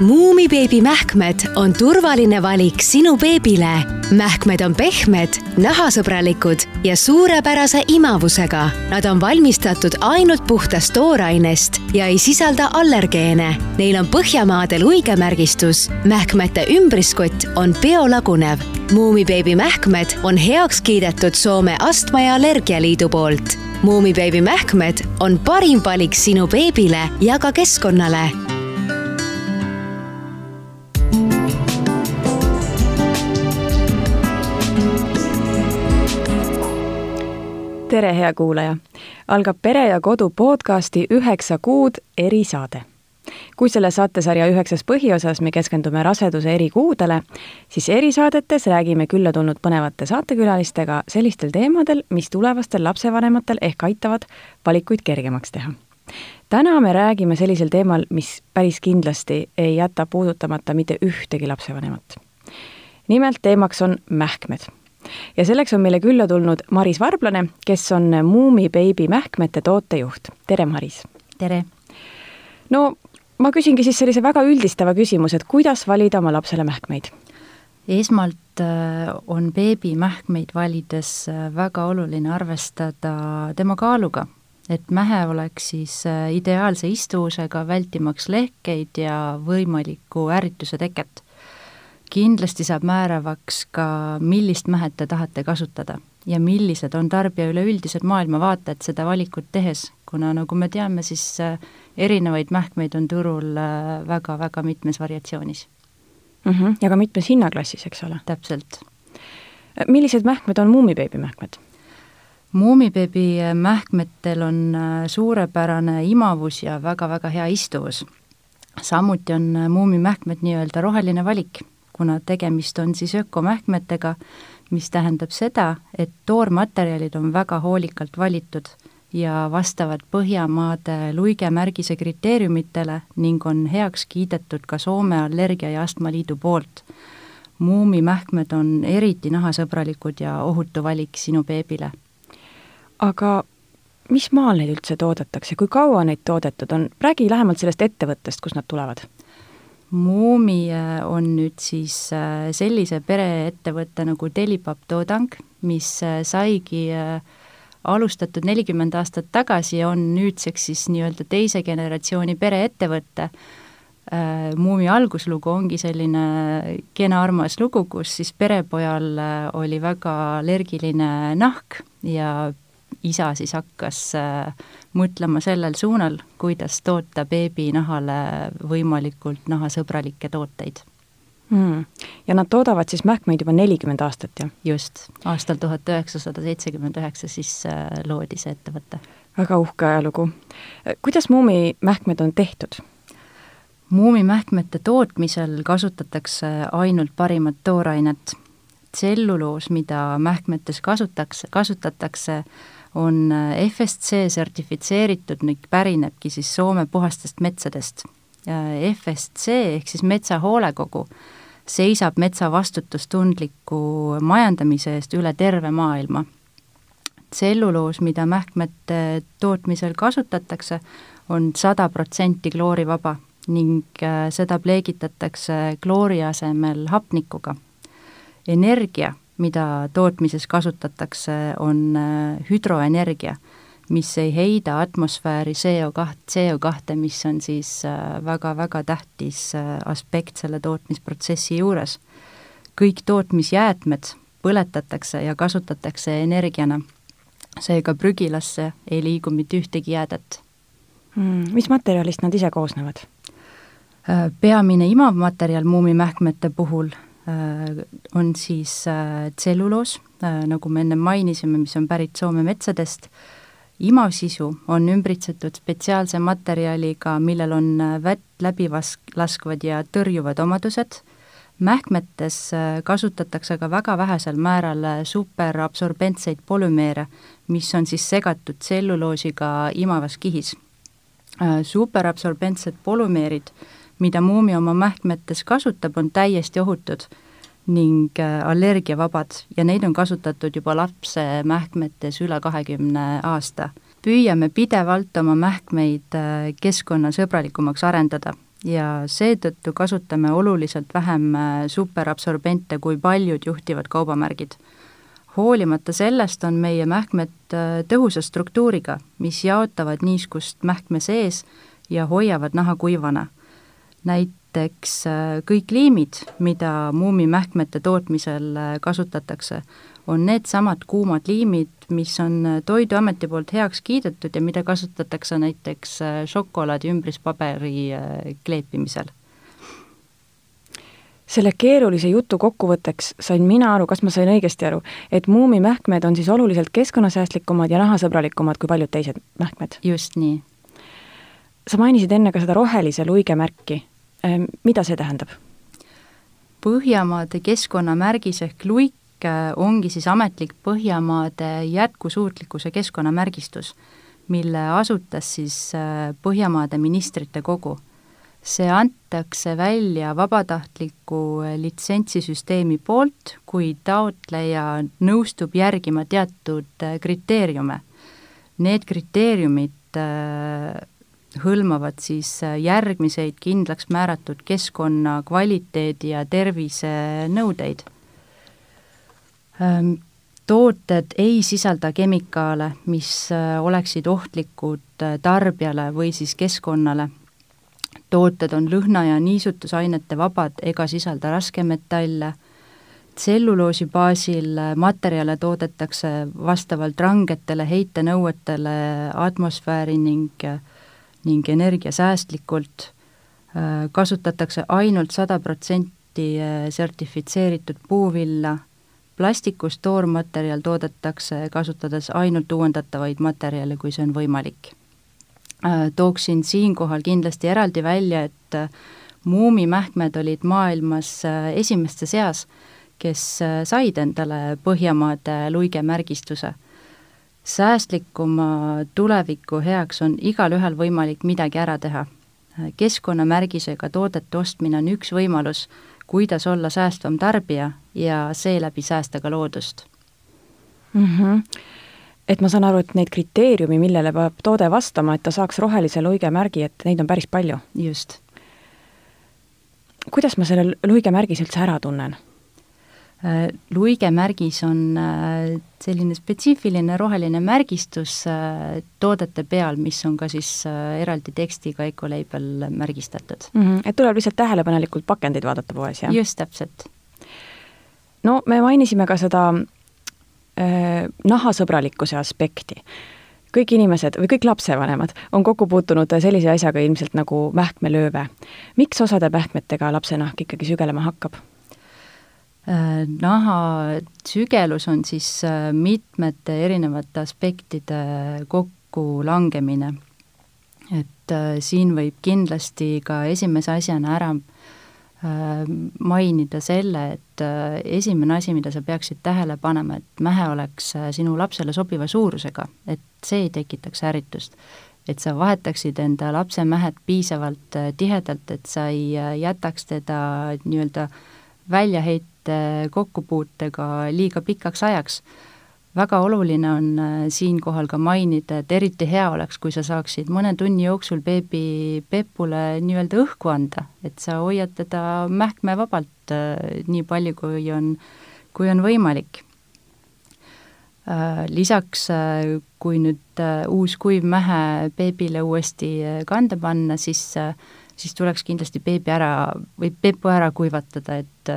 Muumibeebi mähkmed on turvaline valik sinu beebile. mähkmed on pehmed, nahasõbralikud ja suurepärase imavusega. Nad on valmistatud ainult puhtast toorainest ja ei sisalda allergeene. Neil on Põhjamaadel uigemärgistus. mähkmete ümbriskott on biolagunev. Muumibeebi mähkmed on heaks kiidetud Soome Astma ja Allergialiidu poolt Muumibeebi mähkmed on parim valik sinu beebile ja ka keskkonnale tere, hea kuulaja! algab Pere ja Kodu podcasti Üheksa kuud erisaade. kui selle saatesarja üheksas põhiosas me keskendume raseduse eri kuudele, siis erisaadetes räägime külla tulnud põnevate saatekülalistega sellistel teemadel, mis tulevastel lapsevanematel ehk aitavad valikuid kergemaks teha. täna me räägime sellisel teemal, mis päris kindlasti ei jäta puudutamata mitte ühtegi lapsevanemat. nimelt teemaks on mähkmed ja selleks on meile külla tulnud Maris Varblane, kes on Muumi Baby mähkmete tootejuht. tere, Maris! tere! no ma küsingi siis sellise väga üldistava küsimuse, et kuidas valida oma lapsele mähkmeid? esmalt äh, on beebimähkmeid valides äh, väga oluline arvestada tema kaaluga, et mähe oleks siis äh, ideaalse istuvusega, vältimaks lehkeid ja võimaliku ärrituse teket kindlasti saab määravaks ka, millist mähet te tahate kasutada ja millised on tarbija üleüldised maailmavaated seda valikut tehes, kuna nagu me teame, siis äh, erinevaid mähkmeid on turul väga-väga äh, mitmes variatsioonis mm. -hmm. ja ka mitmes hinnaklassis, eks ole? täpselt. Äh, millised mähkmed on Muumibeebi mähkmed? Muumibeebi mähkmetel on suurepärane imavus ja väga-väga hea istuvus. samuti on muumimähkmed nii-öelda roheline valik kuna tegemist on siis ökomähkmetega, mis tähendab seda, et toormaterjalid on väga hoolikalt valitud ja vastavad Põhjamaade luigemärgise kriteeriumitele ning on heaks kiidetud ka Soome Allergia- ja Astmaliidu poolt. muumimähkmed on eriti nahasõbralikud ja ohutu valik sinu beebile. aga mis maal neid üldse toodetakse, kui kaua neid toodetud on, räägi lähemalt sellest ettevõttest, kust nad tulevad Muumi äh, on nüüd siis äh, sellise pereettevõtte nagu Telipap Toodang, mis äh, saigi alustatud nelikümmend aastat tagasi ja on nüüdseks siis nii-öelda teise generatsiooni pereettevõte. Muumi alguslugu ongi selline kena armas lugu, kus siis perepojal oli väga allergiline nahk ja isa siis hakkas äh, mõtlema sellel suunal, kuidas toota beebinahale võimalikult nahasõbralikke tooteid mm.. ja nad toodavad siis mähkmeid juba nelikümmend aastat, jah? just, aastal tuhat üheksasada seitsekümmend üheksa siis äh, loodi see ettevõte. väga uhke ajalugu. kuidas Muumi mähkmed on tehtud? muumimähkmete tootmisel kasutatakse ainult parimat toorainet. tselluloos, mida mähkmetes kasutatakse, kasutatakse, on äh, FSC sertifitseeritud ning pärinebki siis Soome puhastest metsadest. FSC ehk siis Metsa Hoolekogu seisab metsa vastutustundliku majandamise eest üle terve maailma. tselluloos, mida mähkmete tootmisel kasutatakse, on sada protsenti kloorivaba ning äh, seda pleegitatakse kloori asemel hapnikuga. energia mida tootmises kasutatakse, on äh, hüdroenergia, mis ei heida atmosfääri CO2, CO2, mis on siis väga-väga äh, tähtis äh, aspekt selle tootmisprotsessi juures. kõik tootmisjäätmed põletatakse ja kasutatakse energiana, seega prügilasse ei liigu mitte ühtegi jäädet mm,. Mis materjalist nad ise koosnevad? peamine imavmaterjal muumimähkmete puhul on siis äh, tselluloos, äh, nagu me enne mainisime, mis on pärit Soome metsadest, imasisu on ümbritsetud spetsiaalse materjaliga, millel on vett läbi vas-, laskvad ja tõrjuvad omadused, mähkmetes kasutatakse ka väga vähesel määral superabsorbentseid polümeere, mis on siis segatud tselluloosiga imavas kihis. Superabsorbentsed polümeerid mida Muumi oma mähkmetes kasutab, on täiesti ohutud ning äh, allergiavabad ja neid on kasutatud juba lapse mähkmetes üle kahekümne aasta. püüame pidevalt oma mähkmeid äh, keskkonnasõbralikumaks arendada ja seetõttu kasutame oluliselt vähem äh, superabsorbente kui paljud juhtivad kaubamärgid. hoolimata sellest on meie mähkmed äh, tõhusa struktuuriga, mis jaotavad niiskust mähkme sees ja hoiavad naha kuivana. Näiteks äh, kõik liimid, mida muumimähkmete tootmisel kasutatakse, on needsamad kuumad liimid, mis on Toiduameti poolt heaks kiidetud ja mida kasutatakse näiteks äh, šokolaadi ümbrispaberi äh, kleepimisel. selle keerulise jutu kokkuvõtteks sain mina aru, kas ma sain õigesti aru, et muumimähkmed on siis oluliselt keskkonnasäästlikumad ja nahasõbralikumad kui paljud teised mähkmed? just nii. sa mainisid enne ka seda rohelise luige märki, äh, mida see tähendab? Põhjamaade keskkonnamärgis ehk luik Äh, ongi siis ametlik Põhjamaade jätkusuutlikkuse keskkonnamärgistus, mille asutas siis äh, Põhjamaade ministrite kogu. see antakse välja vabatahtliku äh, litsentsisüsteemi poolt, kui taotleja nõustub järgima teatud kriteeriume. Need kriteeriumid hõlmavad siis järgmiseid kindlaks määratud keskkonna kvaliteedi ja tervisenõudeid tooted ei sisalda kemikaale, mis äh, oleksid ohtlikud äh, tarbijale või siis keskkonnale. tooted on lõhna- ja niisutusainete vabad ega sisalda raskemetalle, tselluloosi baasil äh, materjale toodetakse vastavalt rangetele heitenõuetele atmosfääri ning, ning energiasäästlikult, kasutatakse ainult sada protsenti sertifitseeritud puuvilla plastikust toormaterjal toodetakse kasutades ainult uuendatavaid materjale, kui see on võimalik. Äh, tooksin siinkohal kindlasti eraldi välja, et äh, muumimähkmed olid maailmas äh, esimeste seas, kes said endale Põhjamaade luigemärgistuse. Säästlikuma tuleviku heaks on igalühel võimalik midagi ära teha. keskkonnamärgisega toodete ostmine on üks võimalus kuidas olla säästvam tarbija ja seeläbi säästa ka loodust mm. -hmm. et ma saan aru, et neid kriteeriumi, millele peab toode vastama, et ta saaks rohelise luigemärgi, et neid on päris palju? just. kuidas ma selle luigemärgise üldse ära tunnen? Äh, luigemärgis on äh, selline spetsiifiline roheline märgistus äh, toodete peal, mis on ka siis eraldi tekstiga Ecolabel märgistatud mm. -hmm. et tuleb lihtsalt tähelepanelikult pakendeid vaadata poes, jah? just, täpselt. no me mainisime ka seda äh, nahasõbralikkuse aspekti. kõik inimesed või kõik lapsevanemad on kokku puutunud sellise asjaga ilmselt nagu mähkmelööve. miks osade mähkmetega lapse nahk ikkagi sügelema hakkab? Äh, naha sügelus on siis äh, mitmete erinevate aspektide kokkulangemine. et äh, siin võib kindlasti ka esimese asjana ära mainida selle, et esimene asi, mida sa peaksid tähele panema, et mähe oleks sinu lapsele sobiva suurusega, et see ei tekitaks ärritust. et sa vahetaksid enda lapse mähed piisavalt tihedalt, et sa ei jätaks teda nii-öelda väljaheit-, inimeste kokkupuutega liiga pikaks ajaks. väga oluline on äh, siinkohal ka mainida, et eriti hea oleks, kui sa saaksid mõne tunni jooksul beebi Pepule nii-öelda õhku anda, et sa hoiad teda mähkmevabalt äh, nii palju, kui on, kui on võimalik äh, Lisaks, kui nüüd uus kuiv mähe beebile uuesti kanda panna, siis siis tuleks kindlasti beebi ära või pepu ära kuivatada, et,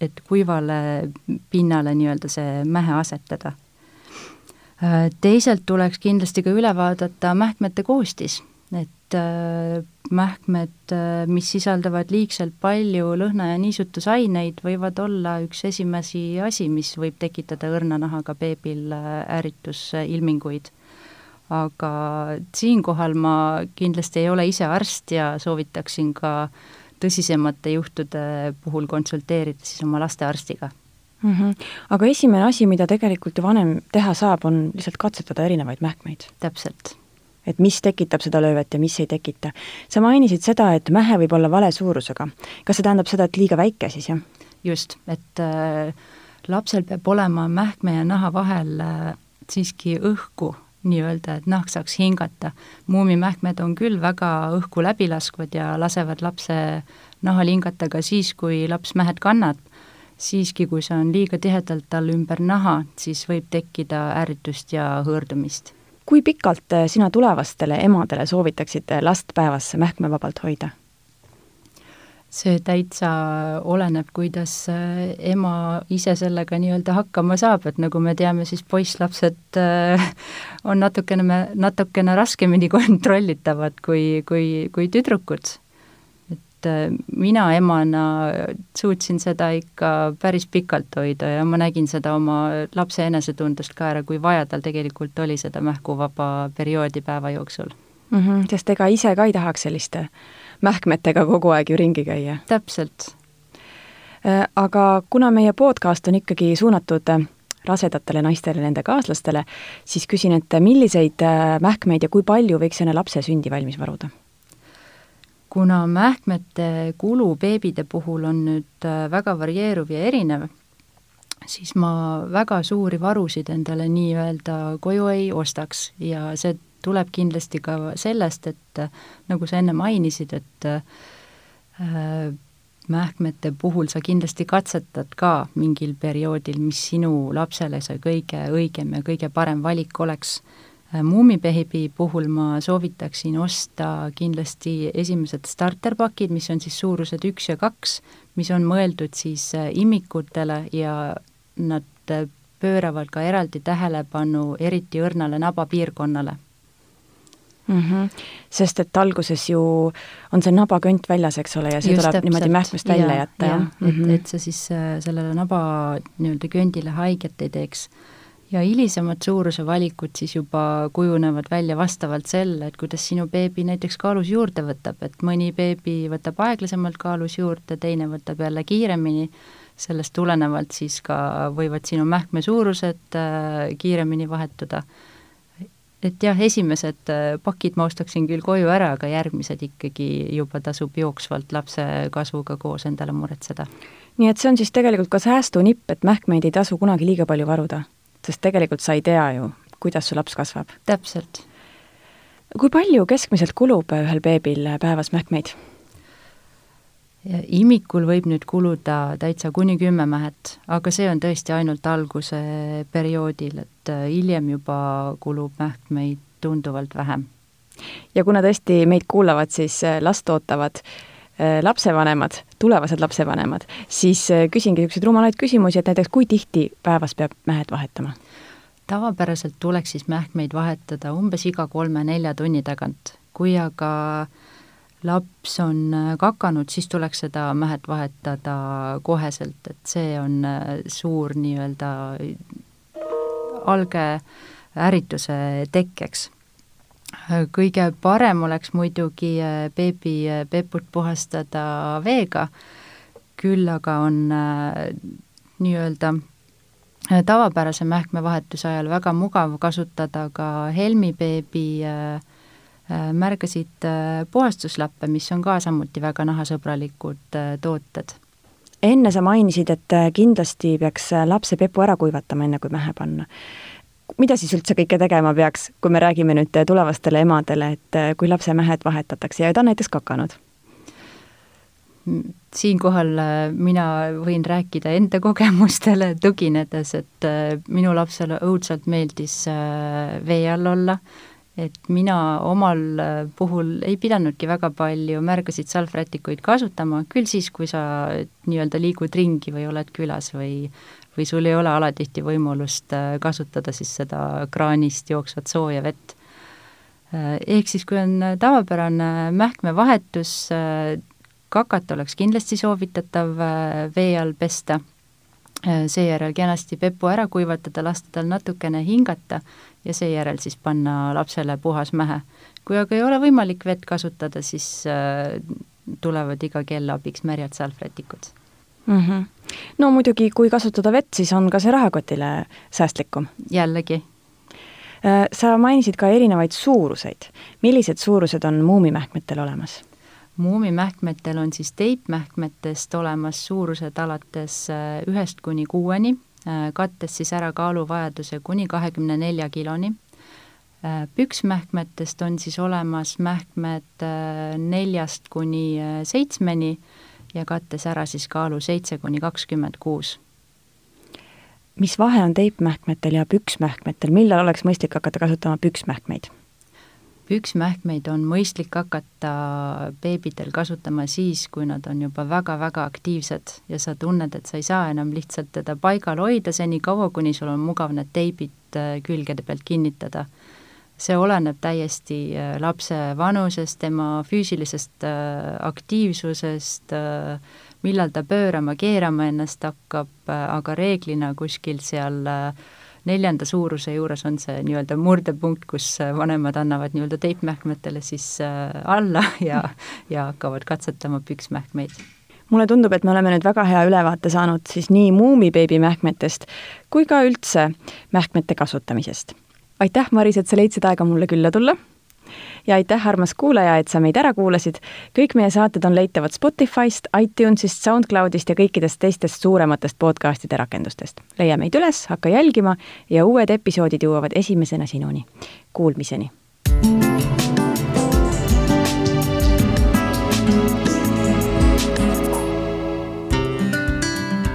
et kuivale pinnale nii-öelda see mähe asetada. Teisalt tuleks kindlasti ka üle vaadata mähkmete koostis, et mähkmed, mis sisaldavad liigselt palju lõhna- ja niisutusaineid, võivad olla üks esimesi asi, mis võib tekitada õrna nahaga beebil ärritusilminguid aga siinkohal ma kindlasti ei ole ise arst ja soovitaksin ka tõsisemate juhtude puhul konsulteerida siis oma lastearstiga mm. -hmm. aga esimene asi, mida tegelikult ju vanem teha saab, on lihtsalt katsetada erinevaid mähkmeid. täpselt. et mis tekitab seda löövet ja mis ei tekita. sa mainisid seda, et mähe võib olla vale suurusega. kas see tähendab seda, et liiga väike siis, jah? just, et äh, lapsel peab olema mähkme ja naha vahel äh, siiski õhku nii-öelda, et nahk saaks hingata. muumimähkmed on küll väga õhku läbilaskvad ja lasevad lapse nahal hingata ka siis, kui laps mähed kannab. siiski, kui see on liiga tihedalt tal ümber naha, siis võib tekkida ärritust ja hõõrdumist. kui pikalt sina tulevastele emadele soovitaksid last päevas mähkmevabalt hoida? See täitsa oleneb, kuidas äh, ema ise sellega nii-öelda hakkama saab, et nagu me teame, siis poisslapsed äh, on natukene, natukene raskemini kontrollitavad kui, kui, kui tüdrukud. et äh, mina emana suutsin seda ikka päris pikalt hoida ja ma nägin seda oma lapse enesetundest ka ära, kui vaja tal tegelikult oli seda mähkuvaba perioodi päeva jooksul mm. -hmm, sest ega ise ka ei tahaks selliste mähkmetega kogu aeg ju ringi käia. täpselt. Äh, aga kuna meie podcast on ikkagi suunatud äh, rasedatele naistele, nende kaaslastele, siis küsin, et milliseid äh, mähkmeid ja kui palju võiks enne lapse sündi valmis varuda? kuna mähkmete kulu beebide puhul on nüüd väga varieeruv ja erinev, siis ma väga suuri varusid endale nii-öelda koju ei ostaks ja see tuleb kindlasti ka sellest, et nagu sa enne mainisid, et äh, mähkmete puhul sa kindlasti katsetad ka mingil perioodil, mis sinu lapsele see kõige õigem ja kõige parem valik oleks. Äh, muumibeebi puhul ma soovitaksin osta kindlasti esimesed starterpakid, mis on siis suurused üks ja kaks, mis on mõeldud siis äh, imikutele ja nad pööravad ka eraldi tähelepanu eriti õrnale nabapiirkonnale mm. -hmm. sest et alguses ju on see nabakõnt väljas, eks ole, ja see Just tuleb täpselt. niimoodi mähkmest välja ja, jätta, jah? et mm, -hmm. et see siis äh, sellele naba nii-öelda köndile haiget ei teeks. ja hilisemad suuruse valikud siis juba kujunevad välja vastavalt selle, et kuidas sinu beebi näiteks kaalus juurde võtab, et mõni beebi võtab aeglasemalt kaalus juurde, teine võtab jälle kiiremini, sellest tulenevalt siis ka võivad sinu mähkme suurused äh, kiiremini vahetuda et jah, esimesed äh, pakid ma ostaksin küll koju ära, aga järgmised ikkagi juba tasub jooksvalt lapse kasvuga koos endale muretseda. nii et see on siis tegelikult ka säästunipp, et mähkmeid ei tasu kunagi liiga palju varuda, sest tegelikult sa ei tea ju, kuidas su laps kasvab. täpselt. kui palju keskmiselt kulub ühel beebil päevas mähkmeid? Imikul võib nüüd kuluda täitsa kuni kümme mähet, aga see on tõesti ainult alguse perioodil, et äh, hiljem juba kulub mähkmeid tunduvalt vähem. ja kuna tõesti meid kuulavad siis äh, last ootavad äh, lapsevanemad, tulevased lapsevanemad, siis küsingi niisuguseid rumalaid küsimusi, et näiteks kui tihti päevas peab mähed vahetama? tavapäraselt tuleks siis mähkmeid vahetada umbes iga kolme-nelja tunni tagant, kui aga äh, laps on äh, kakanud, siis tuleks seda mähet vahetada koheselt, et see on äh, suur nii-öelda alge ärrituse tekkeks. kõige parem oleks muidugi äh, beebi peput puhastada veega, küll aga on nii-öelda tavapärase mähkmevahetuse ajal väga mugav kasutada ka helmibeebi äh, Äh, märgasid äh, puhastuslappe, mis on ka samuti väga nahasõbralikud äh, tooted. enne sa mainisid, et kindlasti peaks lapse pepu ära kuivatama, enne kui mähe panna. mida siis üldse kõike tegema peaks, kui me räägime nüüd tulevastele emadele, et kui lapse mähed vahetatakse ja ta on näiteks kakanud? siinkohal mina võin rääkida enda kogemustele tuginedes, et minu lapsele õudselt meeldis vee all olla, et mina omal äh, puhul ei pidanudki väga palju märgasid salvrätikuid kasutama, küll siis, kui sa nii-öelda liigud ringi või oled külas või või sul ei ole alatihti võimalust äh, kasutada siis seda kraanist jooksvat sooja vett. Äh, ehk siis, kui on tavapärane mähkmevahetus, kakat oleks kindlasti soovitatav vee all pesta, seejärel kenasti pepu ära kuivatada, lasta tal natukene hingata ja seejärel siis panna lapsele puhas mähe. kui aga ei ole võimalik vett kasutada, siis äh, tulevad iga kell abiks märjad salvrätikud mm. -hmm. no muidugi, kui kasutada vett, siis on ka see rahakotile säästlikum. jällegi äh,. Sa mainisid ka erinevaid suuruseid. millised suurused on muumimähkmetel olemas? Muumimähkmetel on siis teipmähkmetest olemas suurused alates äh, ühest kuni kuueni Äh, kattes siis ära kaaluvajaduse kuni kahekümne nelja kiloni. püksmähkmetest on siis olemas mähkmed neljast kuni seitsmeni ja kattes ära siis kaalu seitse kuni kakskümmend kuus mis vahe on teipmähkmetel ja püksmähkmetel, millal oleks mõistlik hakata kasutama püksmähkmeid? Püksmähkmeid on mõistlik hakata beebidel kasutama siis, kui nad on juba väga-väga aktiivsed ja sa tunned, et sa ei saa enam lihtsalt teda paigal hoida senikaua, kuni sul on mugav need teibid äh, külgede pealt kinnitada. see oleneb täiesti äh, lapse vanusest, tema füüsilisest äh, aktiivsusest, millal ta pöörama-keerama ennast hakkab, aga reeglina kuskil seal neljanda suuruse juures on see nii-öelda murdepunkt, kus vanemad annavad nii-öelda teipmähkmetele siis alla ja, ja hakkavad katsetama püksmähkmeid mulle tundub, et me oleme nüüd väga hea ülevaate saanud siis nii Muumibeebi mähkmetest kui ka üldse mähkmete kasutamisest. aitäh, Maris, et sa leidsid aega mulle külla tulla ja aitäh, armas kuulaja, et sa meid ära kuulasid. kõik meie saated on leitavad Spotify'st, iTunes'ist, SoundCloud'ist ja kõikidest teistest suurematest podcast'ide rakendustest. leia meid üles, hakka jälgima ja uued episoodid jõuavad esimesena sinuni. Kuulmiseni!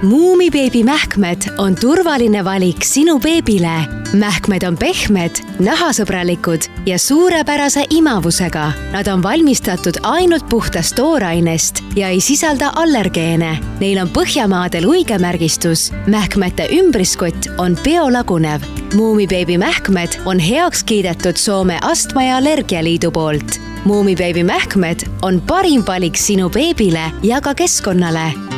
Muumibeebi mähkmed on turvaline valik sinu beebile. mähkmed on pehmed, nahasõbralikud ja suurepärase imavusega. Nad on valmistatud ainult puhtast toorainest ja ei sisalda allergeene. Neil on Põhjamaade luigemärgistus. mähkmete ümbriskott on biolagunev. Muumibeebi mähkmed on heaks kiidetud Soome Astma ja Allergialiidu poolt Muumibeebi mähkmed on parim valik sinu beebile ja ka keskkonnale